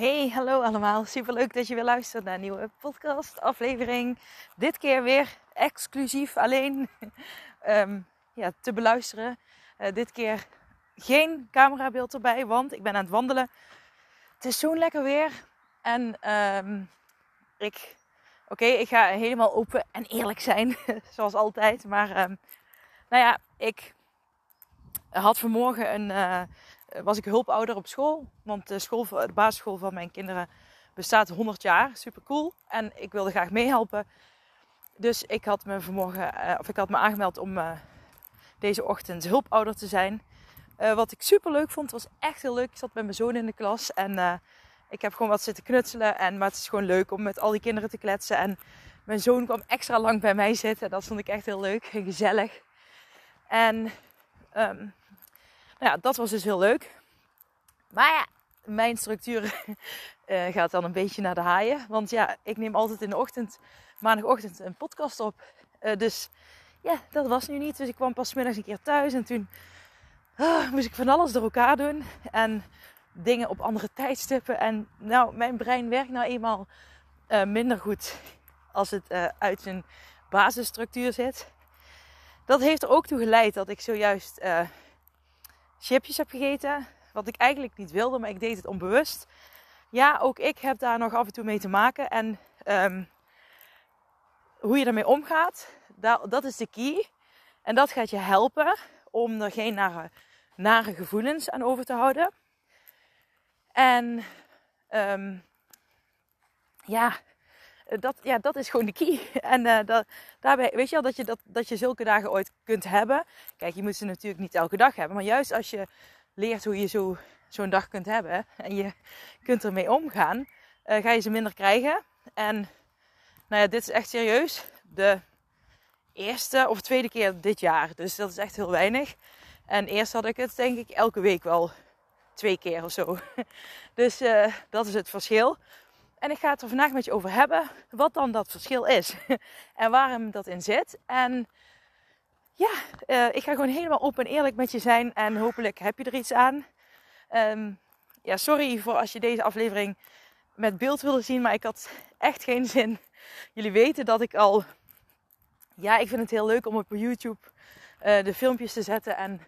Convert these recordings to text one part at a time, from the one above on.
Hey, hallo allemaal. Super leuk dat je weer luistert naar een nieuwe podcast aflevering. Dit keer weer exclusief alleen um, ja, te beluisteren. Uh, dit keer geen camerabeeld erbij, want ik ben aan het wandelen. Het is zo'n lekker weer. En um, ik, oké, ik ga helemaal open en eerlijk zijn, zoals altijd. Maar um, nou ja, ik had vanmorgen een, uh, was ik hulpouder op school. Want de, school, de basisschool van mijn kinderen bestaat 100 jaar. Super cool. En ik wilde graag meehelpen. Dus ik had me vanmorgen, uh, of ik had me aangemeld om uh, deze ochtend hulpouder te zijn. Wat ik super leuk vond, was echt heel leuk. Ik zat met mijn zoon in de klas en ik heb gewoon wat zitten knutselen. En, maar het is gewoon leuk om met al die kinderen te kletsen. En mijn zoon kwam extra lang bij mij zitten. Dat vond ik echt heel leuk en gezellig. En um, nou ja, dat was dus heel leuk. Maar ja, mijn structuur uh, gaat dan een beetje naar de haaien. Want ja, ik neem altijd in de ochtend, maandagochtend, een podcast op. Uh, dus ja, dat was nu niet. Dus ik kwam pas middags een keer thuis en toen uh, moest ik van alles door elkaar doen. En dingen op andere tijdstippen. En nou, mijn brein werkt nou eenmaal uh, minder goed als het uit zijn basisstructuur zit. Dat heeft er ook toe geleid dat ik zojuist chipjes heb gegeten. Wat ik eigenlijk niet wilde, maar ik deed het onbewust. Ja, ook ik heb daar nog af en toe mee te maken. En um, hoe je ermee omgaat, dat, is de key. En dat gaat je helpen om er geen nare, nare gevoelens aan over te houden. En um, ja, dat, ja, dat is gewoon de key. En uh, dat, daarbij, weet je wel, dat je, dat, dat je zulke dagen ooit kunt hebben. Kijk, je moet ze natuurlijk niet elke dag hebben. Maar juist als je leert hoe je zo, zo'n dag kunt hebben en je kunt ermee omgaan, uh, ga je ze minder krijgen. En nou ja, dit is echt serieus. De eerste of tweede keer dit jaar. Dus dat is echt heel weinig. En eerst had ik het denk ik elke week wel twee keer of zo. Dus dat is het verschil. En ik ga het er vandaag met je over hebben. Wat dan dat verschil is. en waarom dat in zit. En ja, uh, ik ga gewoon helemaal open en eerlijk met je zijn. En hopelijk heb je er iets aan. Um, ja, sorry voor als je deze aflevering met beeld wilde zien. Maar ik had echt geen zin. Jullie weten dat ik al... Ja, ik vind het heel leuk om op YouTube uh, de filmpjes te zetten. En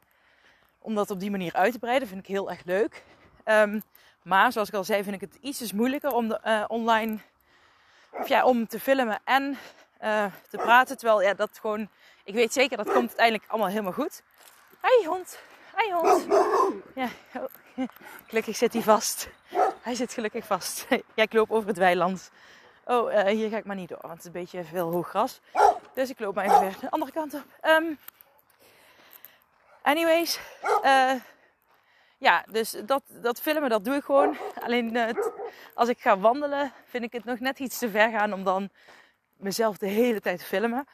om dat op die manier uit te breiden. Vind ik heel erg leuk. Um, maar zoals ik al zei, vind ik het ietsjes moeilijker om de, uh, online of ja, om te filmen en uh, te praten. Terwijl ja, dat gewoon, ik weet zeker dat komt uiteindelijk allemaal helemaal goed. Hoi hond, hoi hond. Ja, oh. gelukkig zit hij vast. Hij zit gelukkig vast. ja, ik loop over het weiland. Oh, uh, hier ga ik maar niet door, want het is een beetje veel hoog gras. Dus ik loop maar even weer de andere kant op. Um, anyways, uh, ja, dus dat, dat filmen, dat doe ik gewoon. Alleen het, als ik ga wandelen, vind ik het nog net iets te ver gaan om dan mezelf de hele tijd te filmen.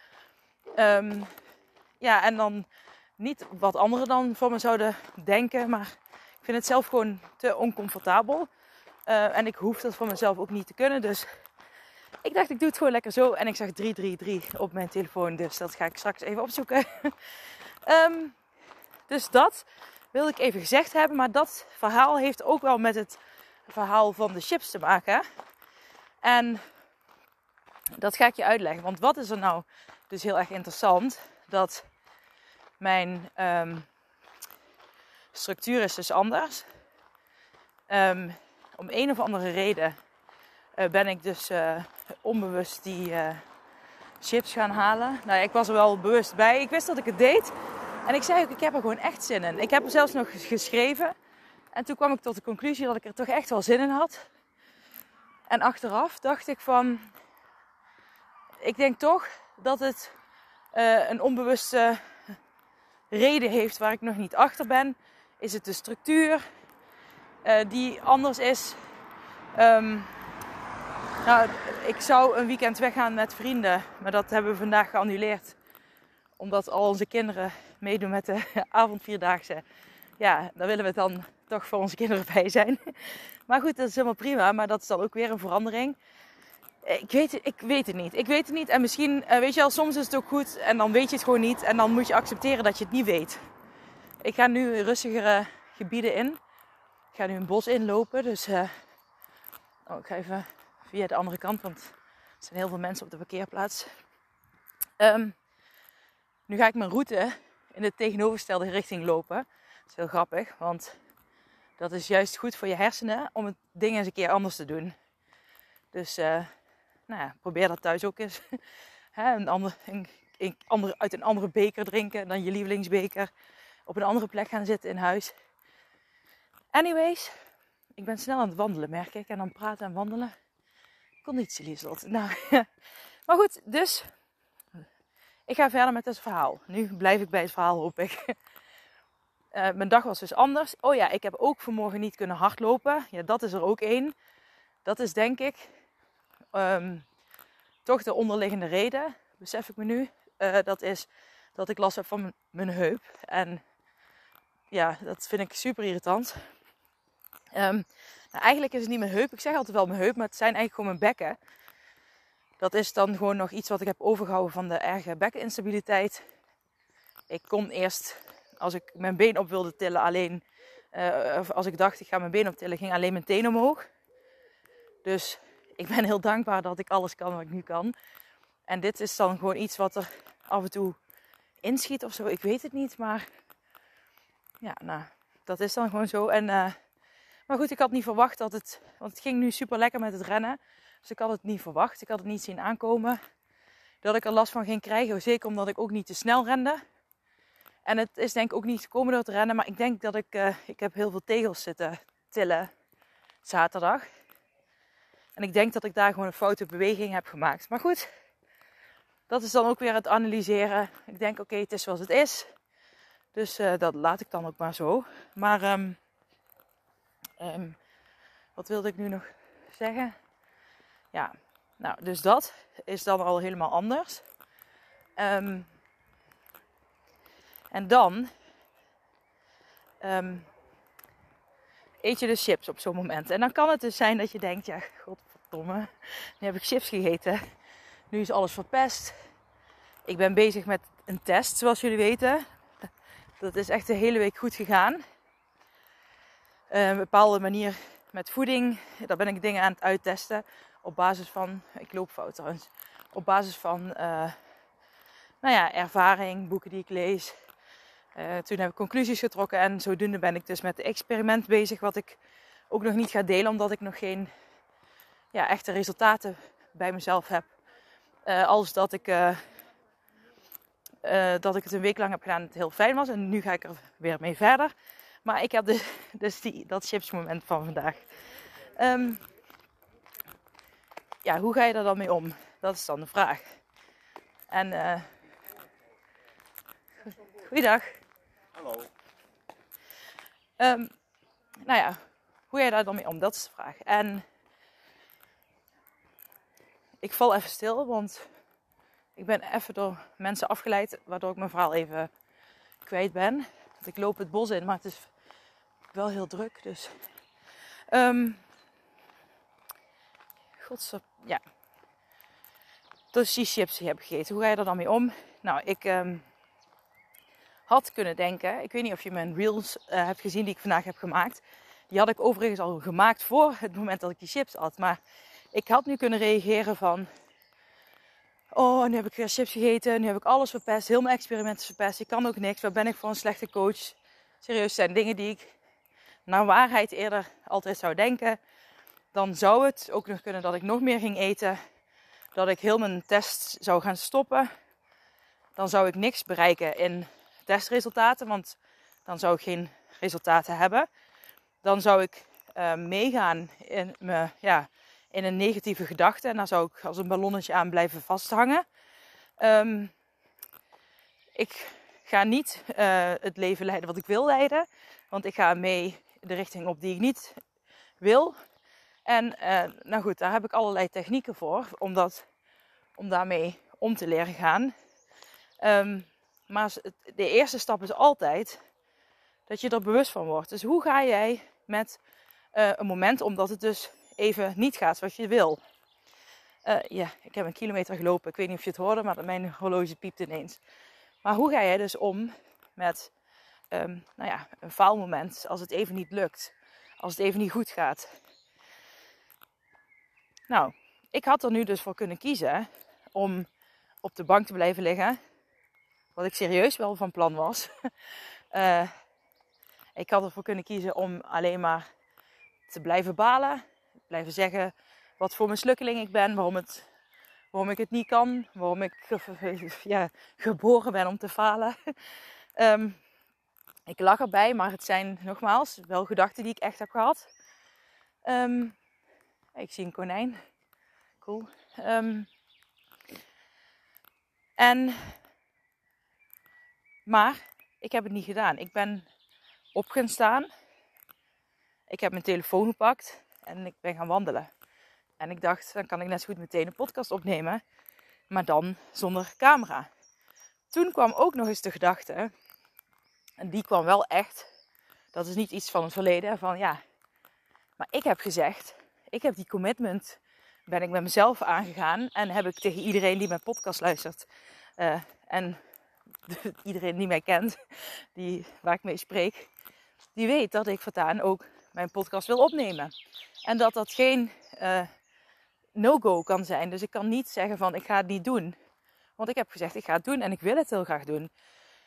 Um, ja, en dan niet wat anderen dan voor me zouden denken, maar ik vind het zelf gewoon te oncomfortabel. Uh, en ik hoef dat voor mezelf ook niet te kunnen. Dus ik dacht, ik doe het gewoon lekker zo. En ik zag 333 op mijn telefoon, dus dat ga ik straks even opzoeken. um, dus dat wilde ik even gezegd hebben. Maar dat verhaal heeft ook wel met het verhaal van de chips te maken. En dat ga ik je uitleggen. Want wat is er nou dus heel erg interessant? Dat mijn um, structuur is dus anders. Um, om een of andere reden uh, ben ik dus uh, onbewust die uh, chips gaan halen. Nou, ik was er wel bewust bij. Ik wist dat ik het deed. En ik zei ook, ik heb er gewoon echt zin in. Ik heb er zelfs nog geschreven. En toen kwam ik tot de conclusie dat ik er toch echt wel zin in had. En achteraf dacht ik van, ik denk toch dat het uh, een onbewuste reden heeft waar ik nog niet achter ben? Is het de structuur uh, die anders is? Um, nou, ik zou een weekend weggaan met vrienden, maar dat hebben we vandaag geannuleerd. Omdat al onze kinderen meedoen met de avondvierdaagse. Ja, daar willen we dan toch voor onze kinderen bij zijn. Maar goed, dat is helemaal prima. Maar dat is dan ook weer een verandering. Ik weet, het, ik weet het niet. Ik weet het niet. En misschien, eh, weet je wel, soms is het ook goed. En dan weet je het gewoon niet. En dan moet je accepteren dat je het niet weet. Ik ga nu rustigere gebieden in. Ik ga nu een bos inlopen. Dus uh, oh, ik ga even via de andere kant. Want er zijn heel veel mensen op de parkeerplaats. Um, nu ga ik mijn route in de tegenovergestelde richting lopen. Dat is heel grappig. Want dat is juist goed voor je hersenen om het ding eens een keer anders te doen. Dus uh, nou ja, probeer dat thuis ook eens. een ander, een, een uit een andere beker drinken dan je lievelingsbeker. Op een andere plek gaan zitten in huis. Anyways, ik ben snel aan het wandelen, merk ik. En dan praten en wandelen. Conditie liefst. Nou, maar goed, dus ik ga verder met het verhaal. Nu blijf ik bij het verhaal, hoop ik. Uh, mijn dag was dus anders. Oh ja, ik heb ook vanmorgen niet kunnen hardlopen. Ja, dat is er ook één. Dat is denk ik um, toch de onderliggende reden, besef ik me nu. Uh, dat is dat ik last heb van mijn heup. En ja, dat vind ik super irritant. Um, nou, eigenlijk is het niet mijn heup. Ik zeg altijd wel mijn heup, maar het zijn eigenlijk gewoon mijn bekken. Dat is dan gewoon nog iets wat ik heb overgehouden van de erge bekkeninstabiliteit. Ik kon eerst, als ik mijn been op wilde tillen, alleen, of als ik dacht ik ga mijn been optillen, ging alleen mijn teen omhoog. Dus ik ben heel dankbaar dat ik alles kan wat ik nu kan. En dit is dan gewoon iets wat er af en toe inschiet of zo. Ik weet het niet, maar ja, nou, dat is dan gewoon zo. En, uh, maar goed, ik had niet verwacht dat het, want het ging nu super lekker met het rennen. Dus ik had het niet verwacht. Ik had het niet zien aankomen dat ik er last van ging krijgen. Zeker omdat ik ook niet te snel rende. En het is denk ik ook niet gekomen door te rennen. Maar ik denk dat ik, uh, ik heb heel veel tegels zitten tillen zaterdag. En ik denk dat ik daar gewoon een foute beweging heb gemaakt. Maar goed, dat is dan ook weer het analyseren. Ik denk, oké, het is zoals het is. Dus uh, dat laat ik dan ook maar zo. Maar um, um, wat wilde ik nu nog zeggen? Ja, nou, dus dat is dan al helemaal anders. Um, en dan eet je dus chips op zo'n moment. En dan kan het dus zijn dat je denkt, ja, godverdomme, nu heb ik chips gegeten. Nu is alles verpest. Ik ben bezig met een test, zoals jullie weten. Dat is echt de hele week goed gegaan. een bepaalde manier met voeding. Daar ben ik dingen aan het uittesten. Op basis van, ik loop fout trouwens. Op basis van, uh, nou ja, ervaring, boeken die ik lees. Uh, toen heb ik conclusies getrokken en zodoende ben ik dus met het experiment bezig. Wat ik ook nog niet ga delen, omdat ik nog geen ja, echte resultaten bij mezelf heb. Uh, als dat ik, dat ik het een week lang heb gedaan het heel fijn was. En nu ga ik er weer mee verder. Maar ik heb dus, dus die, dat chipsmoment van vandaag. Um, ja, hoe ga je daar dan mee om? Dat is dan de vraag. En uh, goeiedag. Hallo. Um, nou ja, hoe ga je daar dan mee om? Dat is de vraag. En ik val even stil, want ik ben even door mensen afgeleid, waardoor ik mijn verhaal even kwijt ben. Want ik loop het bos in, maar het is wel heel druk. Dus. Um, Godzijdank, ja. Dus die chips die heb gegeten. Hoe ga je er dan mee om? Nou, ik um, had kunnen denken. Ik weet niet of je mijn reels uh, hebt gezien die ik vandaag heb gemaakt. Die had ik overigens al gemaakt voor het moment dat ik die chips had. Maar ik had nu kunnen reageren van... Oh, nu heb ik weer chips gegeten. Nu heb ik alles verpest. Heel mijn experimenten verpest. Ik kan ook niks. Waar ben ik voor een slechte coach? Serieus, zijn dingen die ik naar waarheid eerder altijd zou denken. Dan zou het ook nog kunnen dat ik nog meer ging eten. Dat ik heel mijn test zou gaan stoppen. Dan zou ik niks bereiken in testresultaten. Want dan zou ik geen resultaten hebben. Dan zou ik uh, meegaan in, ja, in een negatieve gedachte. En dan zou ik als een ballonnetje aan blijven vasthangen. Um, ik ga niet uh, het leven leiden wat ik wil leiden. Want ik ga mee de richting op die ik niet wil. En uh, nou goed, daar heb ik allerlei technieken voor om, dat, om daarmee om te leren gaan. Um, maar de eerste stap is altijd dat je er bewust van wordt. Dus hoe ga jij met uh, een moment omdat het dus even niet gaat zoals je wil? Uh, ja, ik heb een kilometer gelopen. Ik weet niet of je het hoorde, maar mijn horloge piept ineens. Maar hoe ga jij dus om met um, nou ja, een faalmoment als het even niet lukt? Als het even niet goed gaat? Nou, ik had er nu dus voor kunnen kiezen om op de bank te blijven liggen. Wat ik serieus wel van plan was. uh, ik had ervoor kunnen kiezen om alleen maar te blijven balen. Blijven zeggen wat voor mislukkeling ik ben. Waarom, het, waarom ik het niet kan. Waarom ik ja, geboren ben om te falen. um, ik lach erbij, maar het zijn nogmaals wel gedachten die ik echt heb gehad. Um, ik zie een konijn. Cool. Um, en, maar ik heb het niet gedaan. Ik ben op gaan staan. Ik heb mijn telefoon gepakt en ik ben gaan wandelen. En ik dacht, dan kan ik net zo goed meteen een podcast opnemen, maar dan zonder camera. Toen kwam ook nog eens de gedachte, en die kwam wel echt, dat is niet iets van het verleden, van ja, maar ik heb gezegd, ik heb die commitment, ben ik met mezelf aangegaan en heb ik tegen iedereen die mijn podcast luistert uh, en iedereen die mij kent, die, waar ik mee spreek, die weet dat ik voortaan ook mijn podcast wil opnemen. En dat dat geen uh, no-go kan zijn. Dus ik kan niet zeggen van ik ga het niet doen. Want ik heb gezegd ik ga het doen en ik wil het heel graag doen.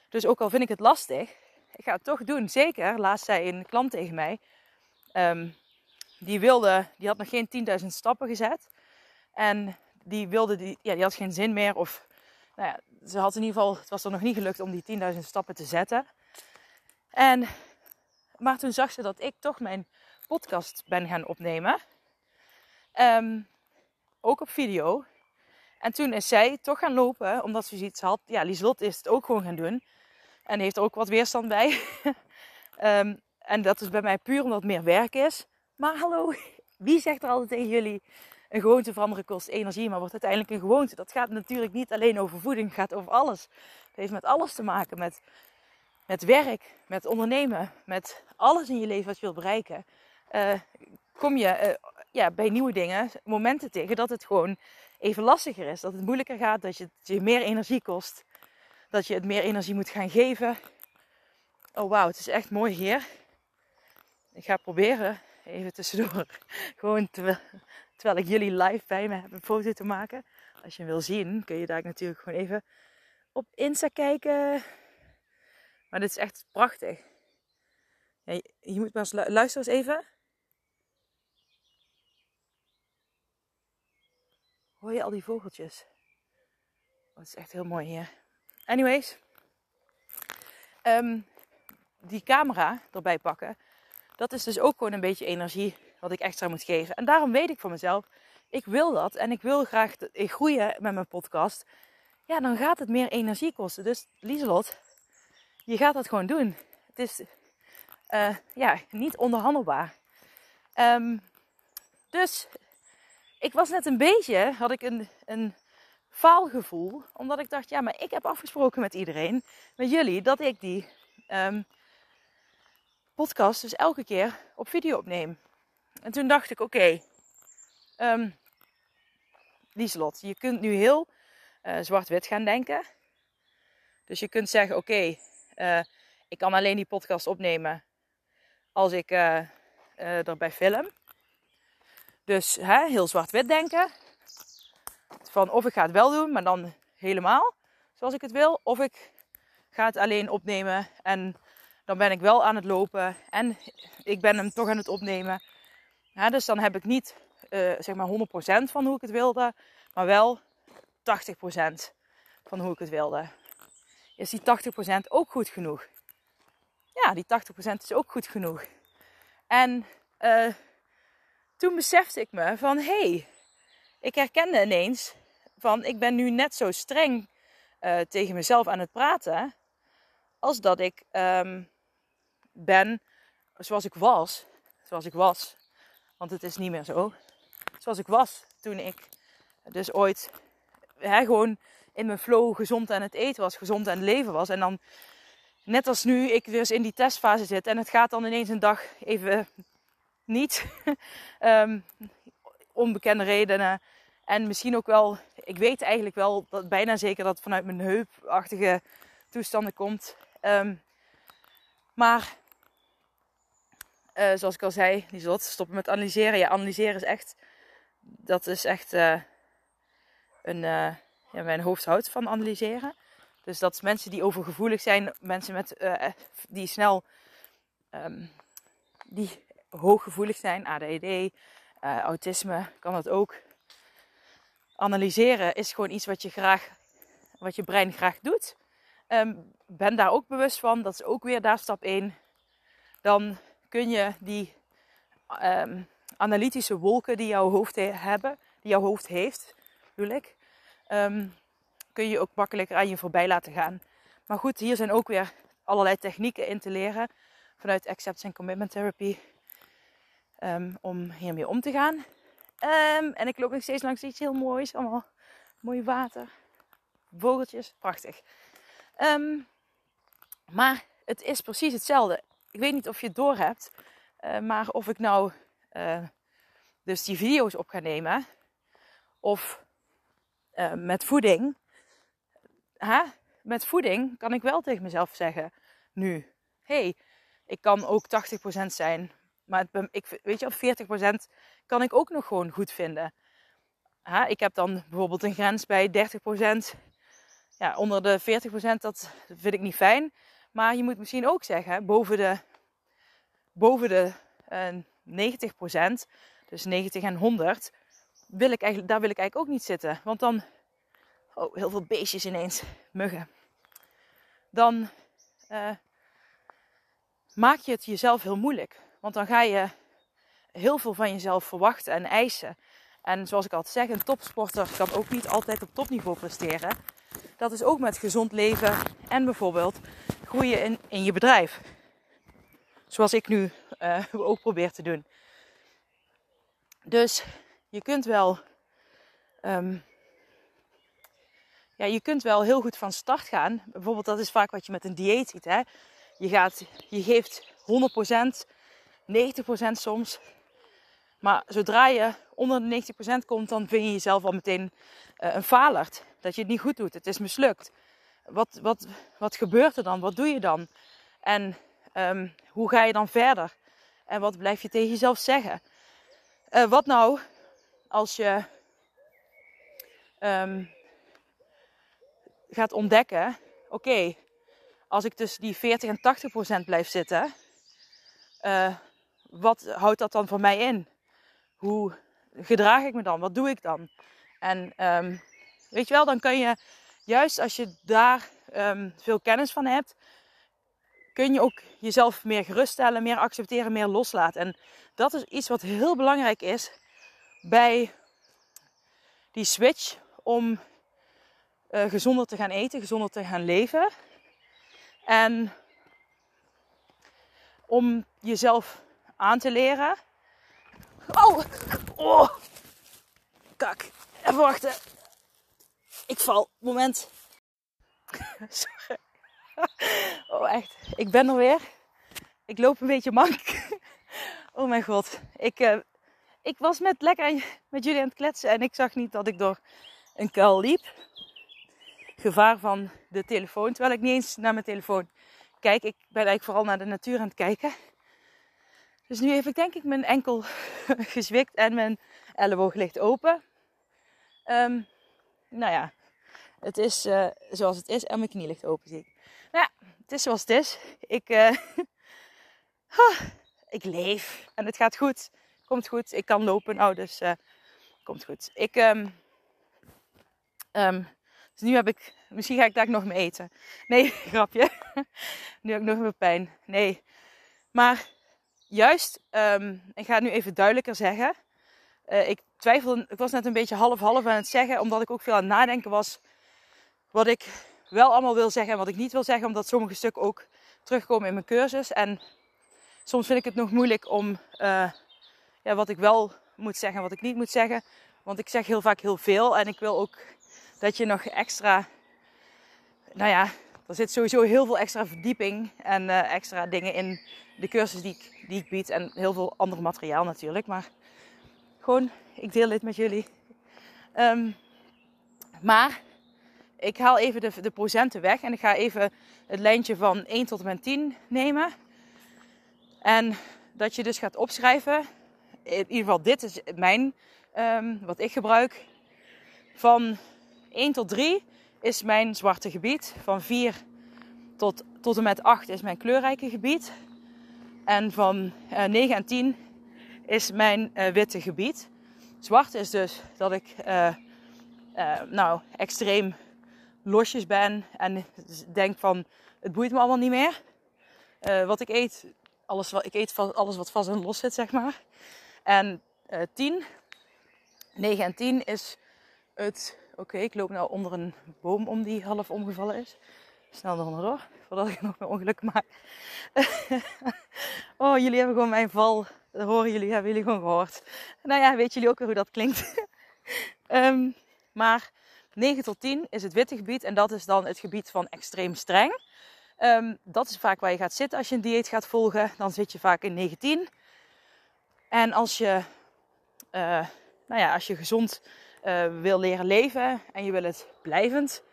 Dus ook al vind ik het lastig, ik ga het toch doen. Zeker, laatst zei een klant tegen mij, um, die wilde, die had nog geen 10.000 stappen gezet. En die wilde, die, ja, die had geen zin meer. Of, nou ja, ze had in ieder geval, het was er nog niet gelukt om die 10.000 stappen te zetten. En maar toen zag ze dat ik toch mijn podcast ben gaan opnemen. Um, ook op video. En toen is zij toch gaan lopen, omdat ze zoiets had. Ja, Lieslot is het ook gewoon gaan doen. En heeft er ook wat weerstand bij. um, en dat is bij mij puur omdat het meer werk is. Maar hallo, wie zegt er altijd tegen jullie... Een gewoonte veranderen kost energie, maar wordt uiteindelijk een gewoonte. Dat gaat natuurlijk niet alleen over voeding, het gaat over alles. Het heeft met alles te maken. Met met werk, met ondernemen, met alles in je leven wat je wilt bereiken, uh, kom je uh, ja, bij nieuwe dingen momenten tegen dat het gewoon even lastiger is. Dat het moeilijker gaat, dat je, het je meer energie kost, dat je het meer energie moet gaan geven. Oh wauw, het is echt mooi hier. Ik ga proberen, even tussendoor, gewoon terwijl, ik jullie live bij me heb, een foto te maken. Als je hem wil zien, kun je daar natuurlijk gewoon even op Insta kijken. Maar dit is echt prachtig. Ja, je, moet maar eens luisteren eens even. Hoor je al die vogeltjes? Oh, het is echt heel mooi hier. Anyways. Um, die camera erbij pakken. Dat is dus ook gewoon een beetje energie wat ik extra moet geven. En daarom weet ik van mezelf. Ik wil dat. En ik wil graag groeien met mijn podcast. Ja, dan gaat het meer energie kosten. Dus Lieselot, je gaat dat gewoon doen. Het is uh, ja, niet onderhandelbaar. Um, dus ik was net een beetje, had ik een, een faalgevoel. Omdat ik dacht, ja, maar ik heb afgesproken met iedereen, met jullie, dat ik die um, podcast dus elke keer op video opneem. En toen dacht ik, oké, okay, um, Lieslot, je kunt nu heel uh, zwart-wit gaan denken. Dus je kunt zeggen, oké, uh, ik kan alleen die podcast opnemen als ik uh, erbij film. Dus hè, heel zwart-wit denken. Van of ik ga het wel doen, maar dan helemaal zoals ik het wil. Of ik ga het alleen opnemen en dan ben ik wel aan het lopen. En ik ben hem toch aan het opnemen. Dus dan heb ik niet uh, zeg maar 100% van hoe ik het wilde. Maar wel 80% van hoe ik het wilde is die 80% ook goed genoeg? Ja, die 80% is ook goed genoeg. En uh, toen besefte ik me van hé, hey, ik herkende ineens van ik ben nu net zo streng uh, tegen mezelf aan het praten als dat ik ehm, ben zoals ik was. Zoals ik was. Want het is niet meer zo. Zoals ik was toen ik dus ooit hè, gewoon in mijn flow gezond aan het eten was, gezond aan het leven was. En dan, net als nu, ik weer eens in die testfase zit en het gaat dan ineens een dag even niet. um, onbekende redenen. En misschien ook wel, ik weet eigenlijk wel dat bijna zeker dat het vanuit mijn heupachtige toestanden komt. Um, maar uh, zoals ik al zei, die stoppen met analyseren. Ja, analyseren is echt, dat is echt uh, een, uh, ja, mijn hoofd houdt van analyseren. Dus dat mensen die overgevoelig zijn, mensen met, die snel, um, die hooggevoelig zijn, ADD, autisme, kan dat ook. Analyseren is gewoon iets wat je graag, wat je brein graag doet. Um, ben daar ook bewust van, dat is ook weer daar stap 1. Dan kun je die um, analytische wolken die jouw hoofd hebben, die jouw hoofd heeft, bedoel ik, um, kun je ook makkelijker aan je voorbij laten gaan. Maar goed, hier zijn ook weer allerlei technieken in te leren vanuit Acceptance and Commitment Therapy um, om hiermee om te gaan. en ik loop nog steeds langs iets heel moois, allemaal mooi water, vogeltjes, prachtig. maar het is precies hetzelfde ik weet niet of je het door hebt, uh, maar of ik nou uh, dus die video's op ga nemen of uh, met voeding. Met voeding kan ik wel tegen mezelf zeggen nu: hey, ik kan ook 80% zijn, maar ik, weet je, 40% kan ik ook nog gewoon goed vinden. Ik heb dan bijvoorbeeld een grens bij 30%. Ja, onder de 40% dat vind ik niet fijn. Maar je moet misschien ook zeggen, boven de, boven de uh, 90%, dus 90 en 100, wil ik eigenlijk, daar wil ik eigenlijk ook niet zitten. Want dan, oh, heel veel beestjes ineens, muggen. Dan uh, maak je het jezelf heel moeilijk. Want dan ga je heel veel van jezelf verwachten en eisen. En zoals ik altijd zeg, een topsporter kan ook niet altijd op topniveau presteren. Dat is ook met gezond leven en bijvoorbeeld groeien in, in je bedrijf. Zoals ik nu uh, ook probeer te doen. Dus je kunt wel. Um, ja, je kunt wel heel goed van start gaan. Bijvoorbeeld, dat is vaak wat je met een dieet ziet. Hè? Je, gaat, je geeft 100%, 90% soms. Maar zodra je onder de 90% komt, dan vind je jezelf al meteen uh, een falert. Dat je het niet goed doet. Het is mislukt wat, wat, wat gebeurt er dan? Wat doe je dan? En um, hoe ga je dan verder? En wat blijf je tegen jezelf zeggen? Uh, wat nou als je um, gaat ontdekken: oké, als ik tussen die 40 en 80 procent blijf zitten, uh, wat houdt dat dan voor mij in? Hoe gedraag ik me dan? Wat doe ik dan? En um, weet je wel, dan kan je juist als je daar um, veel kennis van hebt, kun je ook jezelf meer geruststellen, meer accepteren, meer loslaten. En dat is iets wat heel belangrijk is bij die switch om uh, gezonder te gaan eten, gezonder te gaan leven. En om jezelf aan te leren. Oh, oh. kak. Even wachten. Ik val. Moment. Sorry. Oh, echt. Ik ben er weer. Ik loop een beetje mank. Oh mijn god. Ik, uh, ik was met lekker met jullie aan het kletsen en ik zag niet dat ik door een kuil liep. Gevaar van de telefoon. Terwijl ik niet eens naar mijn telefoon kijk. Ik ben eigenlijk vooral naar de natuur aan het kijken. Dus nu heb ik denk ik mijn enkel gezwikt en mijn elleboog ligt open. Um, nou ja, het is uh, zoals het is en mijn knie ligt open, zie ik. Nou ja, het is zoals het is. Ik, uh, ik leef en het gaat goed. Komt goed. Ik kan lopen nou, dus uh, komt goed. Ik, um, um, dus nu heb ik, misschien ga ik daar nog mee eten. Nee, grapje. nu heb ik nog meer pijn. Nee, maar juist, um, ik ga het nu even duidelijker zeggen. Ik twijfelde, ik was net een beetje half-half aan het zeggen, omdat ik ook veel aan het nadenken was wat ik wel allemaal wil zeggen en wat ik niet wil zeggen. Omdat sommige stukken ook terugkomen in mijn cursus. En soms vind ik het nog moeilijk om uh, ja, wat ik wel moet zeggen en wat ik niet moet zeggen. Want ik zeg heel vaak heel veel. En ik wil ook dat je nog extra. Nou ja, er zit sowieso heel veel extra verdieping en uh, extra dingen in de cursus die ik, die ik bied. En heel veel ander materiaal natuurlijk. Maar gewoon, ik deel dit met jullie. Um, maar ik haal even de, de procenten weg en ik ga even het lijntje van 1 tot en met 10 nemen. En dat je dus gaat opschrijven. In ieder geval, dit is mijn, um, wat ik gebruik. Van 1 tot 3 is mijn zwarte gebied. Van 4 tot, tot en met 8 is mijn kleurrijke gebied. En van uh, 9 en 10 is mijn uh, witte gebied. Zwart is dus dat ik uh, nou, extreem losjes ben en denk van het boeit me allemaal niet meer. Uh, wat ik eet, alles wat ik eet, alles wat vast en los zit, zeg maar. En uh, 10, 9 en 10 is het. Oké, ik loop nou onder een boom om die half omgevallen is. Snel eronder voordat ik nog meer ongeluk maak. oh, jullie hebben gewoon mijn val. Dat horen jullie, hebben jullie gewoon gehoord. Nou ja, weten jullie ook weer hoe dat klinkt. um, maar 9 tot 10 is het witte gebied en dat is dan het gebied van extreem streng. Um, dat is vaak waar je gaat zitten als je een dieet gaat volgen. Dan zit je vaak in 19. En als je, uh, nou ja, als je gezond uh, wil leren leven en je wil het blijvend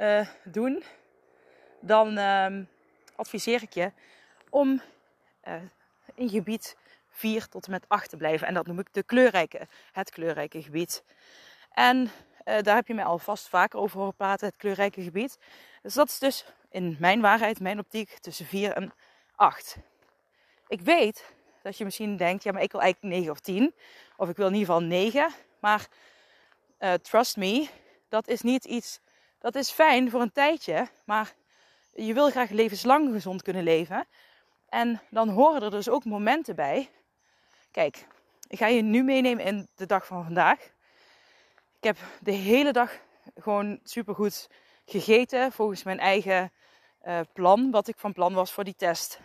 uh, doen, dan um, adviseer ik je om in gebied 4 tot en met 8 te blijven. En dat noem ik de kleurrijke, het kleurrijke gebied. En uh, daar heb je mij al vast vaker over horen praten, het kleurrijke gebied. Dus dat is dus in mijn waarheid, mijn optiek, tussen 4 en 8. Ik weet dat je misschien denkt, ja, maar ik wil eigenlijk 9 of 10. Of ik wil in ieder geval 9. Maar uh, trust me, dat is niet iets. Dat is fijn voor een tijdje. Maar je wil graag levenslang gezond kunnen leven. En dan horen er dus ook momenten bij. Kijk, ik ga je nu meenemen in de dag van vandaag. Ik heb de hele dag gewoon supergoed gegeten volgens mijn eigen uh, plan, wat ik van plan was voor die test.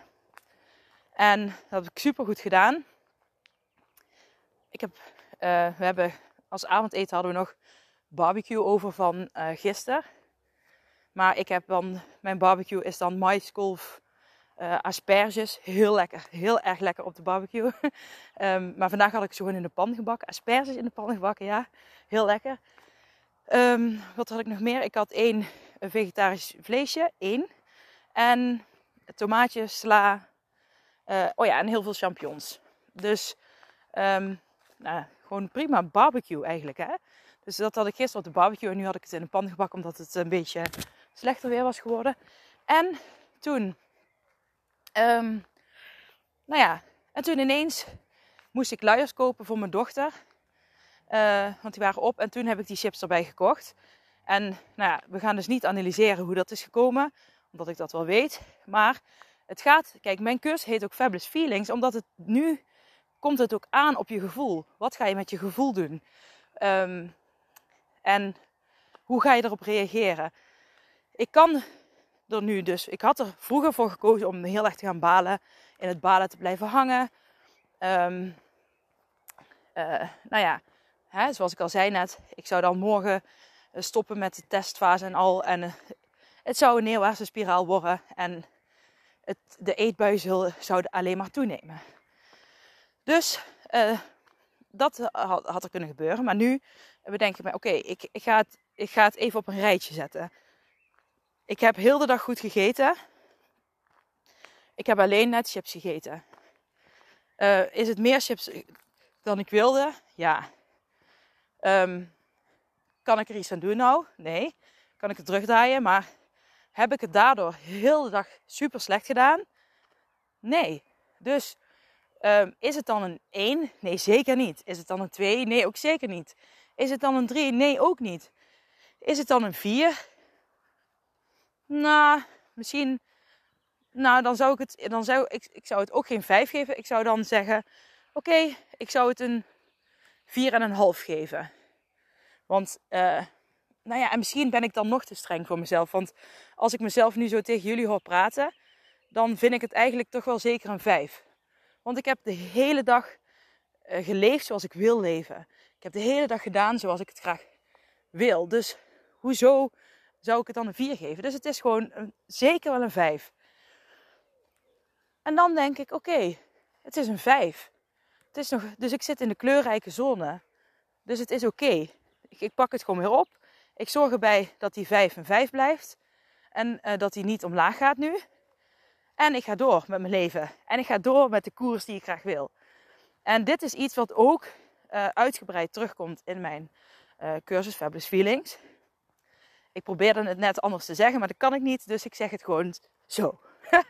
En dat heb ik supergoed gedaan. Ik heb, uh, we hebben als avondeten hadden we nog barbecue over van uh, gisteren. Maar ik heb dan, mijn barbecue is dan maiskolf uh, asperges. Heel lekker, heel erg lekker op de barbecue. um, maar vandaag had ik ze gewoon in de pan gebakken. Asperges in de pan gebakken, ja. Heel lekker. Um, wat had ik nog meer? Ik had één vegetarisch vleesje, één. En tomaatjes, sla. Uh, oh ja, en heel veel champignons. Dus um, nou, gewoon prima barbecue eigenlijk, hè. Dus dat had ik gisteren op de barbecue. En nu had ik het in de pan gebakken omdat het een beetje slechter weer was geworden. En toen Um, nou ja, en toen ineens moest ik luiers kopen voor mijn dochter. Uh, want die waren op en toen heb ik die chips erbij gekocht. En nou ja, we gaan dus niet analyseren hoe dat is gekomen, omdat ik dat wel weet. Maar het gaat, kijk, mijn cursus heet ook Fabulous Feelings, omdat het nu komt het ook aan op je gevoel. Wat ga je met je gevoel doen? Um, en hoe ga je erop reageren? Ik kan er nu dus. Ik had er vroeger voor gekozen om heel erg te gaan balen. In het balen te blijven hangen. Um, uh, nou ja, hè, zoals ik al zei net. Ik zou dan morgen eh, stoppen met de testfase en al. En uh, het zou een neerwaartse spiraal worden. En het, de eetbuizen zouden alleen maar toenemen. Dus dat had, had, er kunnen gebeuren. Maar nu bedenk ik oké, ik, ik, ga ik ga het even op een rijtje zetten. Ik heb heel de dag goed gegeten. Ik heb alleen net chips gegeten. Uh, is het meer chips dan ik wilde? Ja. Um, kan ik er iets aan doen nou? Nee. Kan ik het terugdraaien? Maar heb ik het daardoor heel de dag super slecht gedaan? Nee. Dus um, is het dan een 1? Nee, zeker niet. Is het dan een 2? Nee, ook zeker niet. Is het dan een 3? Nee, ook niet. Is het dan een 4? Nou, misschien. Nou, dan zou ik het. Dan zou, ik, ik zou het ook geen 5 geven. Ik zou dan zeggen: Oké, ik zou het een 4,5 geven. Want uh, nou ja, en misschien ben ik dan nog te streng voor mezelf. Want als ik mezelf nu zo tegen jullie hoor praten, dan vind ik het eigenlijk toch wel zeker een 5. Want ik heb de hele dag uh, geleefd zoals ik wil leven. Ik heb de hele dag gedaan zoals ik het graag wil. Dus hoezo zou ik het dan een 4 geven? Dus het is gewoon zeker wel een 5. En dan denk ik, oké, het is een 5. Het is nog, dus ik zit in de kleurrijke zone. Dus het is oké. Ik, ik, pak het gewoon weer op. Ik zorg erbij dat die 5 een 5 blijft. En uh, dat die niet omlaag gaat nu. En ik ga door met mijn leven. En ik ga door met de koers die ik graag wil. En dit is iets wat ook uh, uitgebreid terugkomt in mijn uh, cursus Fabulous Feelings. Ik probeerde het net anders te zeggen, maar dat kan ik niet. Dus ik zeg het gewoon zo.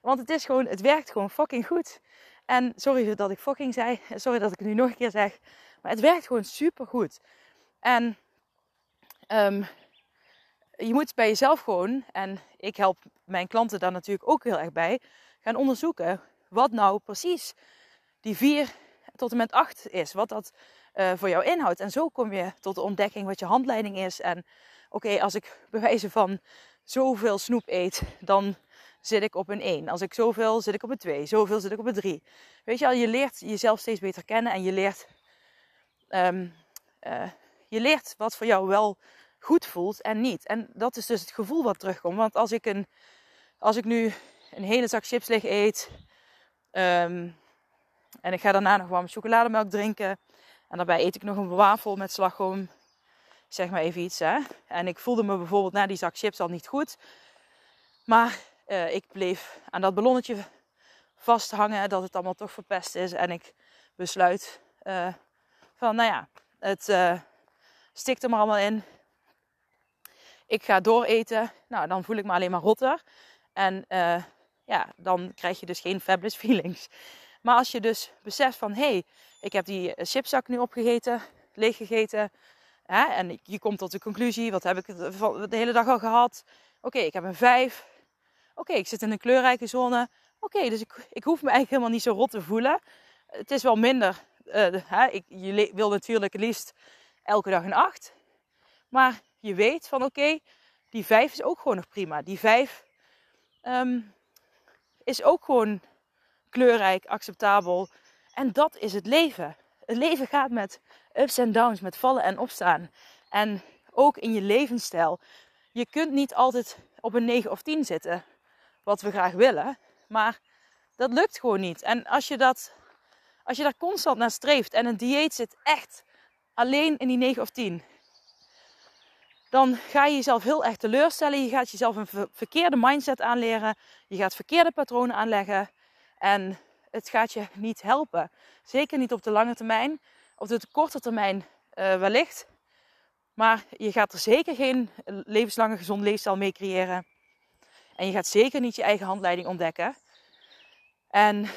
Want het is gewoon, het werkt gewoon fucking goed. En sorry dat ik fucking zei. Sorry dat ik het nu nog een keer zeg. Maar het werkt gewoon super goed. En um, je moet bij jezelf gewoon, en ik help mijn klanten daar natuurlijk ook heel erg bij, gaan onderzoeken wat nou precies die 4 tot en met 8 is. Wat dat uh, voor jou inhoudt. En zo kom je tot de ontdekking wat je handleiding is. En oké, als ik bewijzen van zoveel snoep eet, dan zit ik op een 1. Als ik zoveel zit ik op een 2. Zoveel zit ik op een 3. Weet je al, je leert jezelf steeds beter kennen en je leert, um, uh, je leert wat voor jou wel goed voelt en niet. En dat is dus het gevoel wat terugkomt. Want als ik, een, als ik nu een hele zak chips leeg eet um, en ik ga daarna nog warme chocolademelk drinken en daarbij eet ik nog een wafel met slagroom, zeg maar even iets. Hè? En ik voelde me bijvoorbeeld na die zak chips al niet goed. Maar uh, ik bleef aan dat ballonnetje vasthangen dat het allemaal toch verpest is. En ik besluit uh, van, nou ja, het uh, stikt er maar allemaal in. Ik ga dooreten. Nou, dan voel ik me alleen maar rotter. En ja, dan krijg je dus geen fabulous feelings. Maar als je dus beseft van, hé, hey, ik heb die chipzak nu opgegeten, leeggegeten. En je komt tot de conclusie, wat heb ik de hele dag al gehad? Oké, ik heb een 5. Oké, ik zit in een kleurrijke zone. Oké, dus ik, ik hoef me eigenlijk helemaal niet zo rot te voelen. Het is wel minder. Uh, hè, ik, je wil natuurlijk liefst elke dag een 8. Maar je weet van oké, die 5 is ook gewoon nog prima. Die 5 um, ehm, is ook gewoon kleurrijk, acceptabel. En dat is het leven. Het leven gaat met ups en downs, met vallen en opstaan. En ook in je levensstijl. Je kunt niet altijd op een 9 of 10 zitten wat we graag willen. Maar dat lukt gewoon niet. En als je, dat, als je daar constant naar streeft en een dieet zit echt alleen in die 9 of 10, dan ga je jezelf heel erg teleurstellen. Je gaat jezelf een verkeerde mindset aanleren. Je gaat verkeerde patronen aanleggen. En het gaat je niet helpen. Zeker niet op de lange termijn. Op de korte termijn uh, wellicht. Maar je gaat er zeker geen levenslange gezond leefstijl mee creëren. En je gaat zeker niet je eigen handleiding ontdekken. En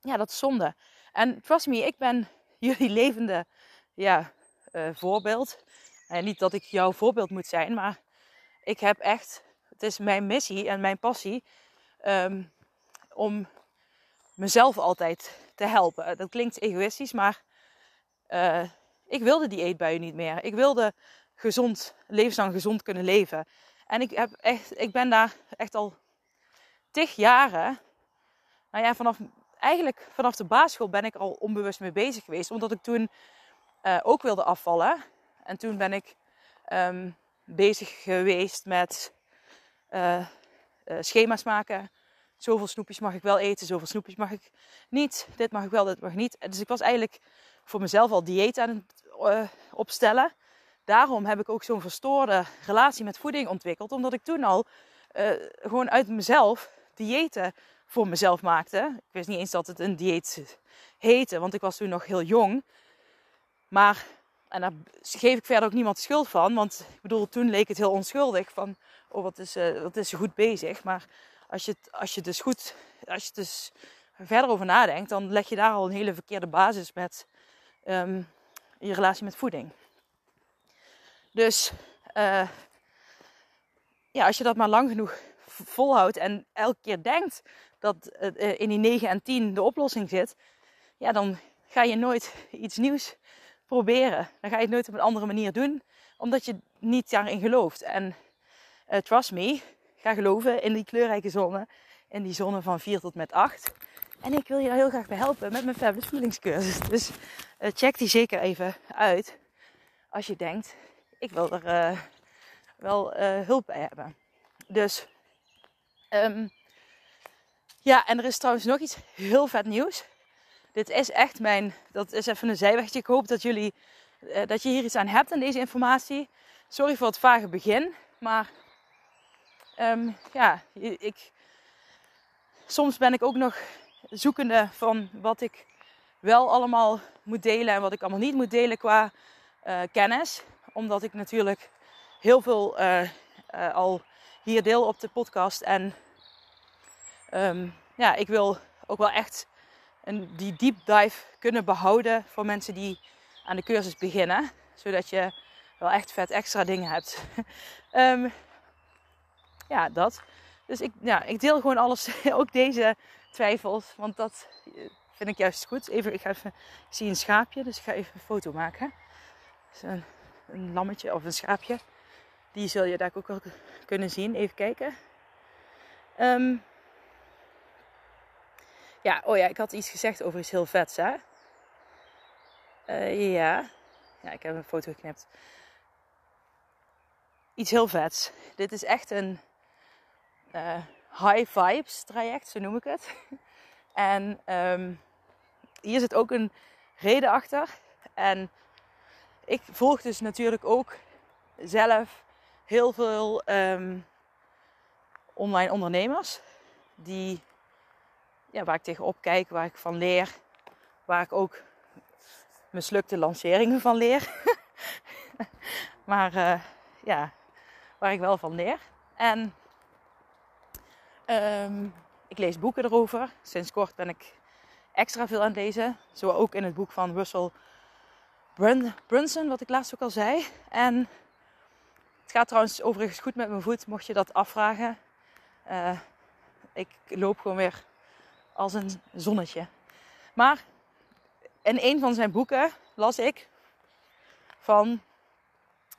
ja, dat is zonde. En trust me, ik ben jullie levende ja, uh, voorbeeld. En niet dat ik jouw voorbeeld moet zijn, maar ik heb echt, het is mijn missie en mijn passie um, om mezelf altijd te helpen. Dat klinkt egoïstisch, maar uh, ik wilde die eetbuien niet meer. Ik wilde gezond, levenslang gezond kunnen leven. En ik, heb echt, ik ben daar echt al tig jaren. Nou ja, vanaf, eigenlijk vanaf de basisschool ben ik al onbewust mee bezig geweest. Omdat ik toen uh, ook wilde afvallen. En toen ben ik um, bezig geweest met schema's maken. Zoveel snoepjes mag ik wel eten, zoveel snoepjes mag ik niet. Dit mag ik wel, dit mag niet. Dus ik was eigenlijk voor mezelf al dieet aan het opstellen daarom heb ik ook zo'n verstoorde relatie met voeding ontwikkeld. Omdat ik toen al uh, gewoon uit mezelf diëten voor mezelf maakte. Ik wist niet eens dat het een dieet heette, want ik was toen nog heel jong. Maar, en daar geef ik verder ook niemand schuld van. Want ik bedoel, toen leek het heel onschuldig. Van, oh wat is, uh, wat is ze goed bezig. Maar als je, als je dus goed, als je dus verder over nadenkt, dan leg je daar al een hele verkeerde basis met um, je relatie met voeding. Dus uh, ja, als je dat maar lang genoeg volhoudt en elke keer denkt dat uh, in die 9 en 10 de oplossing zit, ja, dan ga je nooit iets nieuws proberen. Dan ga je het nooit op een andere manier doen. omdat je niet daarin gelooft. En uh, trust me, ga geloven in die kleurrijke zone. In die zone van 4 tot met 8. En ik wil je daar heel graag bij helpen met mijn Fabulous Feelings. Dus uh, check die zeker even uit. Als je denkt, ik wil er uh, wel hulp bij hebben. Dus um, ja, en er is trouwens nog iets heel vet nieuws. Dit is echt mijn, dat is even een zijwegje. Ik hoop dat jullie, dat je hier iets aan hebt aan deze informatie. Sorry voor het vage begin, maar um, ja, ik, soms ben ik ook nog zoekende van wat ik wel allemaal moet delen en wat ik allemaal niet moet delen qua uh, kennis. Omdat ik natuurlijk heel veel uh, al hier deel op de podcast en um, ja, ik wil ook wel echt een, die deep dive kunnen behouden voor mensen die aan de cursus beginnen. Zodat je wel echt vet extra dingen hebt. um, ja, dat. Dus ik, ja, ik deel gewoon alles, ook deze twijfels. Want dat vind ik juist goed. Even, ik, ga even, ik zie een schaapje, dus ik ga even een foto maken. Dus een, een lammetje of een schaapje. Die zul je daar ook wel kunnen zien. Even kijken. Um, ja, oh ja, ik had iets gezegd over iets heel vets, hè? Uh, ja. Ja, ik heb een foto geknipt. Iets heel vets. Dit is echt een uh, high vibes traject, zo noem ik het. en um, hier zit ook een reden achter. En ik volg dus natuurlijk ook zelf heel veel um, online ondernemers die ja, waar ik tegenop kijk, waar ik van leer. Waar ik ook mislukte lanceringen van leer. maar uh, ja, waar ik wel van leer. En um, ik lees boeken erover. Sinds kort ben ik extra veel aan lezen. Zo ook in het boek van Russell Brunson, wat ik laatst ook al zei. En het gaat trouwens overigens goed met mijn voet, mocht je dat afvragen. Uh, ik loop gewoon weer als een zonnetje. Maar in een van zijn boeken las ik van,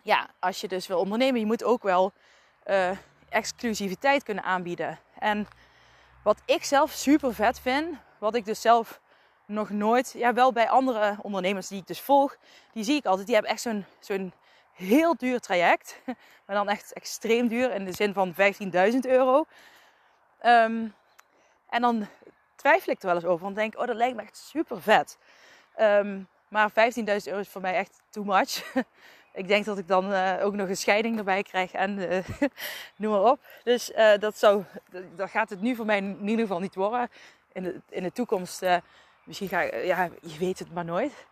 ja, als je dus wil ondernemen, je moet ook wel uh, exclusiviteit kunnen aanbieden. En wat ik zelf super vet vind, wat ik dus zelf nog nooit, ja, wel bij andere ondernemers die ik dus volg, die zie ik altijd, die hebben echt zo'n heel duur traject, maar dan echt extreem duur in de zin van 15.000 euro. Um, en dan twijfel ik er wel eens over. Want denk, oh, dat lijkt me echt super vet. Um, maar 15.000 euro is voor mij echt too much. ik denk dat ik dan uh, ook nog een scheiding erbij krijg en uh, noem maar op. Dus uh, dat, zou, dat gaat het nu voor mij in ieder geval niet worden. In de, in de toekomst, misschien ga ik, ja, je weet het maar nooit.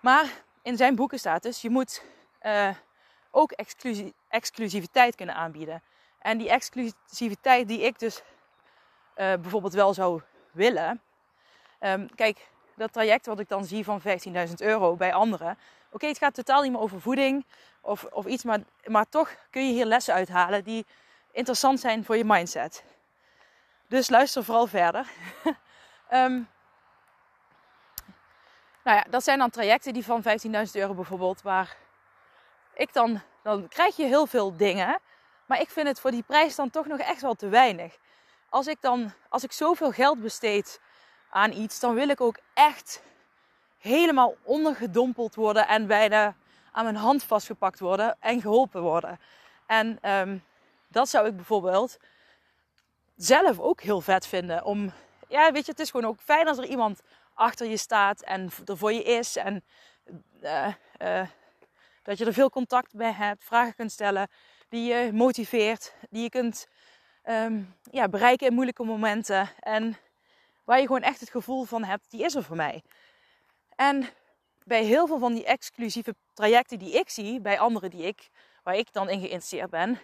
Maar in zijn boeken staat dus, je moet ook exclusiviteit kunnen aanbieden. En die exclusiviteit die ik dus bijvoorbeeld wel zou willen. Um, kijk, dat traject wat ik dan zie van 15.000 euro bij anderen. Oké, het gaat totaal niet meer over voeding of, of iets, maar, maar toch kun je hier lessen uithalen die interessant zijn voor je mindset. Dus luister vooral verder. um, nou ja, dat zijn dan trajecten die van 15.000 euro bijvoorbeeld, waar ik dan, dan krijg je heel veel dingen. Maar ik vind het voor die prijs dan toch nog echt wel te weinig als ik dan, als ik zoveel geld besteed aan iets, dan wil ik ook echt helemaal ondergedompeld worden en bijna aan mijn hand vastgepakt worden en geholpen worden. En um, dat zou ik bijvoorbeeld zelf ook heel vet vinden. Om, ja, weet je, het is gewoon ook fijn als er iemand achter je staat en er voor je is. En uh, uh, dat je er veel contact bij hebt, vragen kunt stellen, die je motiveert, die je kunt um, ja, bereiken in moeilijke momenten. En waar je gewoon echt het gevoel van hebt, die is er voor mij. En bij heel veel van die exclusieve trajecten die ik zie, bij anderen die ik, waar ik dan in geïnteresseerd ben,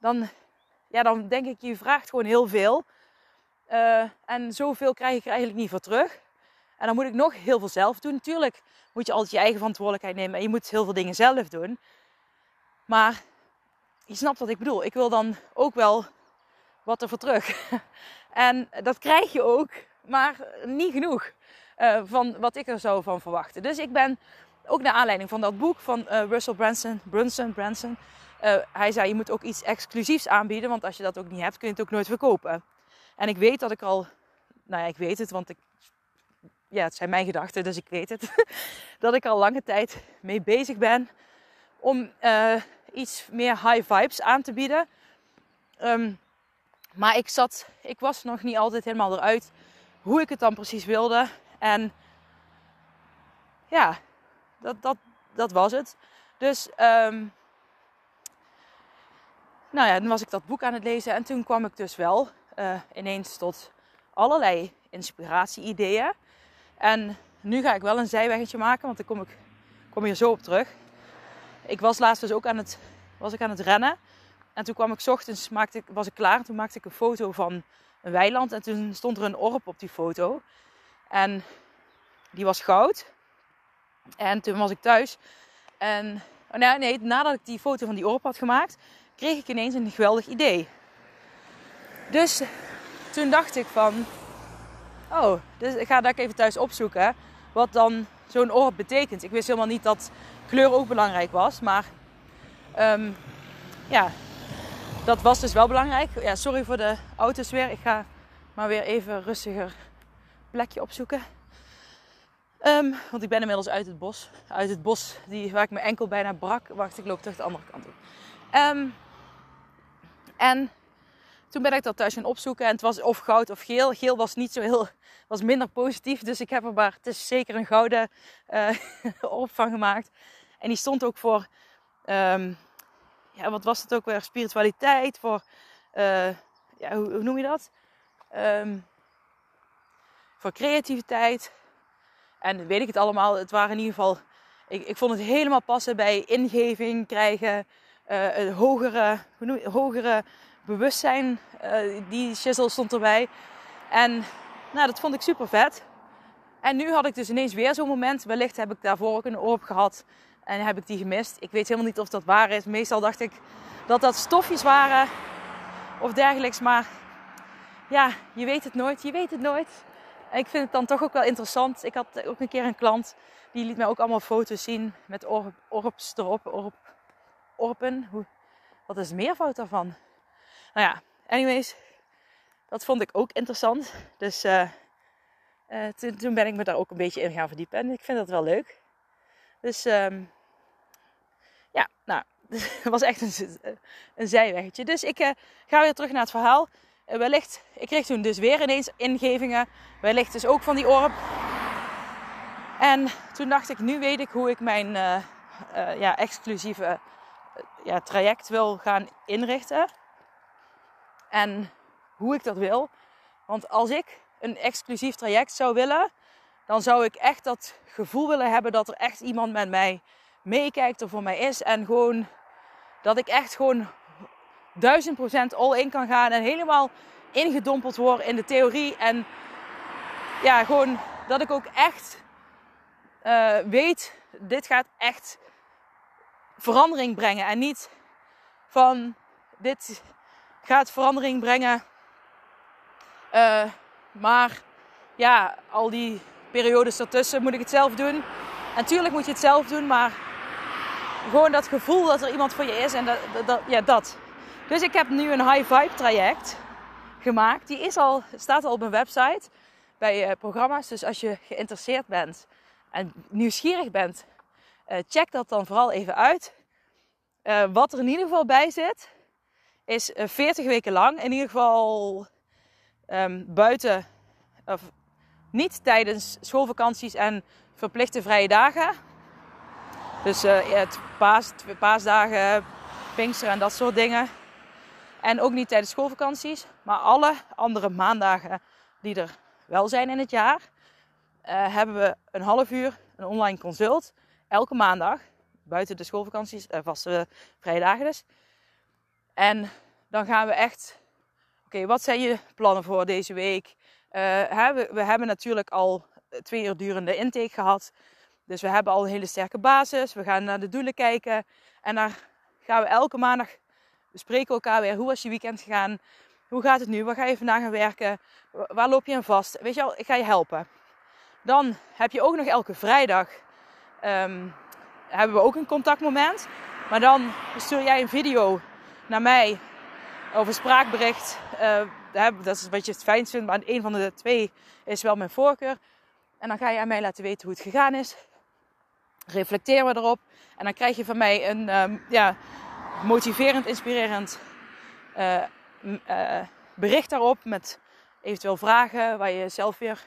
dan, ja, dan denk ik, je vraagt gewoon heel veel. Uh, en zoveel krijg ik er eigenlijk niet voor terug. En dan moet ik nog heel veel zelf doen. Natuurlijk moet je altijd je eigen verantwoordelijkheid nemen en je moet heel veel dingen zelf doen. Maar je snapt wat ik bedoel. Ik wil dan ook wel wat ervoor terug. en dat krijg je ook, maar niet genoeg uh, van wat ik er zou van verwachten. Dus ik ben ook naar aanleiding van dat boek van uh, Russell Branson, Brunson, Branson. Uh, hij zei, je moet ook iets exclusiefs aanbieden, want als je dat ook niet hebt, kun je het ook nooit verkopen. En ik weet dat ik al, nou ja, ik weet het, want ik, ja, het zijn mijn gedachten, dus ik weet het. dat ik al lange tijd mee bezig ben om iets meer high vibes aan te bieden. Um, maar ik zat, ik was nog niet altijd helemaal eruit hoe ik het dan precies wilde. En ja, dat, dat, dat was het. Dus, um, nou ja, dan was ik dat boek aan het lezen. En toen kwam ik dus wel uh, ineens tot allerlei inspiratie-ideeën. En nu ga ik wel een zijweggetje maken, want daar kom ik kom hier zo op terug. Ik was laatst dus ook aan het, was ik aan het rennen. En toen kwam ik ochtends, maakte was ik klaar. Toen maakte ik een foto van een weiland. En toen stond er een orp op die foto. En die was goud. En toen was ik thuis. En oh nee, nee, nadat ik die foto van die orp had gemaakt, kreeg ik ineens een geweldig idee. Dus toen dacht ik van, oh, dus ik ga dat even thuis opzoeken. Wat dan zo'n orp betekent. Ik wist helemaal niet dat kleur ook belangrijk was. Maar um, ja, dat was dus wel belangrijk. Ja, sorry voor de auto's weer. Ik ga maar weer even rustiger plekje opzoeken. Um, want ik ben inmiddels uit het bos. Uit het bos die, waar ik mijn enkel bijna brak. Wacht, ik loop terug de andere kant op. Um, en toen ben ik dat thuis gaan opzoeken. En het was of goud of geel. Geel was niet zo heel, was minder positief. Dus ik heb er maar, het is zeker een gouden uh, op van gemaakt. En die stond ook voor um, ja, wat was het ook weer? Spiritualiteit, voor, uh, ja, hoe, hoe, noem je dat? Um, voor creativiteit. En weet ik het allemaal. Het waren in ieder geval, ik, ik vond het helemaal passen bij ingeving krijgen, een hogere, noem hogere bewustzijn. Uh, die shizzle stond erbij. En nou, dat vond ik super vet. En nu had ik dus ineens weer zo'n moment. Wellicht heb ik daarvoor ook een oor gehad. En heb ik die gemist. Ik weet helemaal niet of dat waar is. Meestal dacht ik dat dat stofjes waren of dergelijks. Maar ja, je weet het nooit. Je weet het nooit. Ik vind het dan toch ook wel interessant. Ik had ook een keer een klant die liet mij ook allemaal foto's zien met orp, orps erop. Orp, orpen. Hoe, wat is de meervoud daarvan? Nou ja, anyways. Dat vond ik ook interessant. Dus uh, uh, toen, ben ik me daar ook een beetje in gaan verdiepen. En ik vind dat wel leuk. Dus um, ja, nou, het was echt een, een zijweggetje. Dus ik uh, ga weer terug naar het verhaal. Wellicht, ik kreeg toen dus weer ineens ingevingen. Wellicht dus ook van die orp. En toen dacht ik, nu weet ik hoe ik mijn uh, ja, exclusieve ja, traject wil gaan inrichten. En hoe ik dat wil. Want als ik een exclusief traject zou willen, dan zou ik echt dat gevoel willen hebben dat er echt iemand met mij meekijkt er voor mij is. En gewoon dat ik echt gewoon duizend procent all in kan gaan en helemaal ingedompeld word in de theorie. En ja, gewoon dat ik ook echt uh, weet, dit gaat echt verandering brengen. En niet van, dit gaat verandering brengen. Uh, maar ja, al die periodes ertussen moet ik het zelf doen. En natuurlijk moet je het zelf doen, maar gewoon dat gevoel dat er iemand voor je is en dat, dat, ja, dat. Dus ik heb nu een high vibe traject gemaakt. Die is al, staat al op mijn website bij uh, programma's. Dus als je geïnteresseerd bent en nieuwsgierig bent, uh, check dat dan vooral even uit. Uh, wat er in ieder geval bij zit, is 40 weken lang. In ieder geval um, buiten, of niet tijdens schoolvakanties en verplichte vrije dagen. Dus het paas, paasdagen, Pinkster en dat soort dingen. En ook niet tijdens schoolvakanties. Maar alle andere maandagen die er wel zijn in het jaar. Uh, hebben we een half uur een online consult. Elke maandag. Buiten de schoolvakanties, uh, vaste vrije dagen dus. En dan gaan we echt... Oké, wat zijn je plannen voor deze week? Uh, we, we, hebben natuurlijk al twee uur durende intake gehad. Dus we hebben al een hele sterke basis. We gaan naar de doelen kijken. En dan gaan we elke maandag bespreken elkaar weer. Hoe was je weekend gegaan? Hoe gaat het nu? Waar ga je vandaag gaan werken? Waar loop je aan vast? Weet je wel, ik ga je helpen. Dan heb je ook nog elke vrijdag ehm, hebben we ook een contactmoment. Maar dan stuur jij een video naar mij een spraakbericht. Uh, dat is wat je het fijnst vindt, maar een van de twee is wel mijn voorkeur. En dan ga je aan mij laten weten hoe het gegaan is. Reflecteren we erop. En dan krijg je van mij een um, ja, motiverend, inspirerend uh, uh, bericht daarop. Met eventueel vragen waar je zelf weer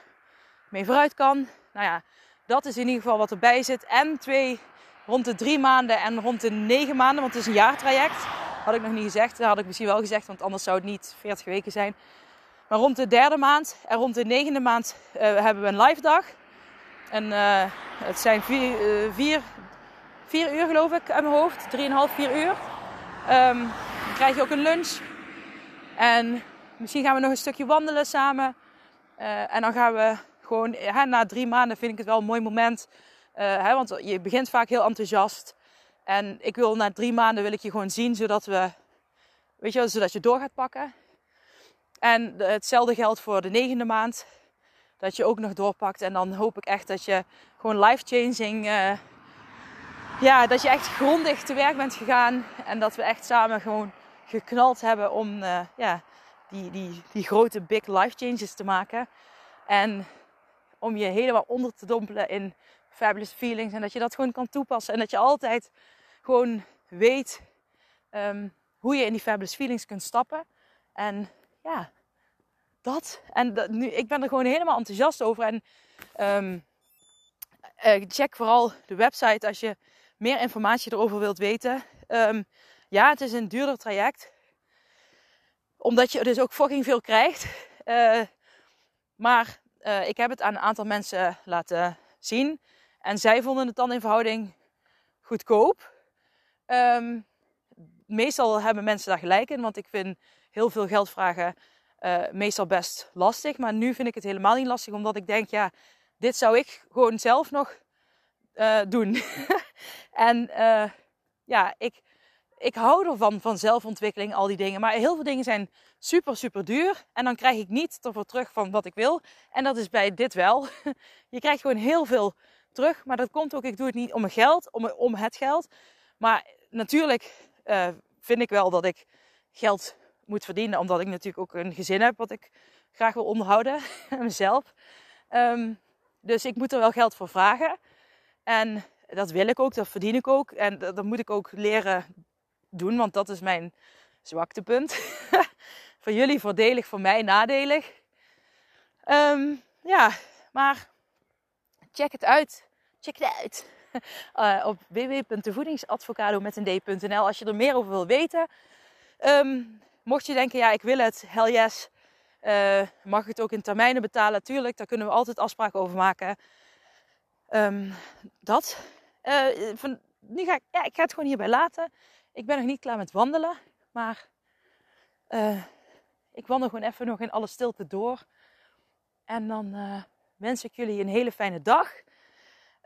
mee vooruit kan. Nou ja, dat is in ieder geval wat erbij zit. En twee, rond de drie maanden en rond de negen maanden, want het is een jaartraject. Had ik nog niet gezegd. Dat had ik misschien wel gezegd, want anders zou het niet 40 weken zijn. Maar rond de derde maand en rond de negende maand uh, hebben we een live dag. En het zijn vier, vier, vier, uur geloof ik aan mijn hoofd. Drieënhalf, vier uur. Um, dan krijg je ook een lunch. En misschien gaan we nog een stukje wandelen samen. en dan gaan we gewoon, hè, na drie maanden vind ik het wel een mooi moment. Hè, want je begint vaak heel enthousiast. En ik wil na drie maanden wil ik je gewoon zien, zodat we, weet je, zodat je door gaat pakken. En hetzelfde geldt voor de negende maand. Dat je ook nog doorpakt. En dan hoop ik echt dat je gewoon life-changing. Uh, ja, dat je echt grondig te werk bent gegaan. En dat we echt samen gewoon geknald hebben om uh, ja, die, die, die grote big life changes te maken. En om je helemaal onder te dompelen in fabulous feelings. En dat je dat gewoon kan toepassen. En dat je altijd gewoon weet um, hoe je in die fabulous feelings kunt stappen. En ja, dat. En dat, nu, ik ben er gewoon helemaal enthousiast over. En um, uh, check vooral de website als je meer informatie erover wilt weten. Um, ja, het is een duurder traject. Omdat je dus ook fucking veel krijgt. Uh, maar uh, ik heb het aan een aantal mensen laten zien. En zij vonden het dan in verhouding goedkoop. Um, meestal hebben mensen daar gelijk in. Want ik vind heel veel geld vragen uh, meestal best lastig. Maar nu vind ik het helemaal niet lastig, omdat ik denk, ja, dit zou ik gewoon zelf nog uh, doen. en uh, ja, ik, ik hou ervan, van zelfontwikkeling, al die dingen. Maar heel veel dingen zijn super, super duur. En dan krijg ik niet ervoor terug van wat ik wil. En dat is bij dit wel. Je krijgt gewoon heel veel terug. Maar dat komt ook, ik doe het niet om mijn geld, om, om het geld. Maar natuurlijk uh, vind ik wel dat ik geld moet verdienen. Omdat ik natuurlijk ook een gezin heb wat ik graag wil onderhouden. mezelf. Um, dus ik moet er wel geld voor vragen. En dat wil ik ook, dat verdien ik ook. En dat, moet ik ook leren doen, want dat is mijn zwaktepunt. voor jullie voordelig, voor mij nadelig. Um, ja, maar check het uit. Check het uit. Uh, op www.voedingsadvocado met een d.nl als je er meer over wil weten. Um, Mocht je denken, ja, ik wil het, hell yes. Uh, mag ik het ook in termijnen betalen? Tuurlijk, daar kunnen we altijd afspraken over maken. Um, dat. Uh, van, nu ga ik, ja, ik ga het gewoon hierbij laten. Ik ben nog niet klaar met wandelen. Maar uh, ik wandel gewoon even nog in alle stilte door. En dan wens ik jullie een hele fijne dag.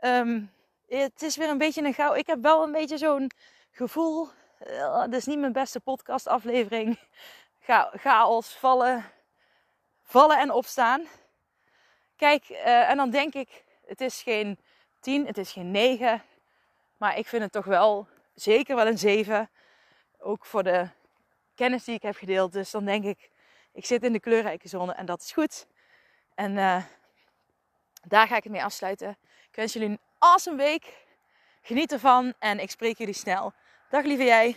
Um, het is weer een beetje een gauw. Ik heb wel een beetje zo'n gevoel uh, dit is niet mijn beste podcastaflevering. Ga, chaos, vallen, vallen en opstaan. Kijk, en dan denk ik, het is geen 10, het is geen 9. Maar ik vind het toch wel zeker wel een 7. Ook voor de kennis die ik heb gedeeld. Dus dan denk ik, ik zit in de kleurrijke zone en dat is goed. En uh, daar ga ik het mee afsluiten. Ik wens jullie een awesome week. Geniet ervan en ik spreek jullie snel. Dag lieve jij.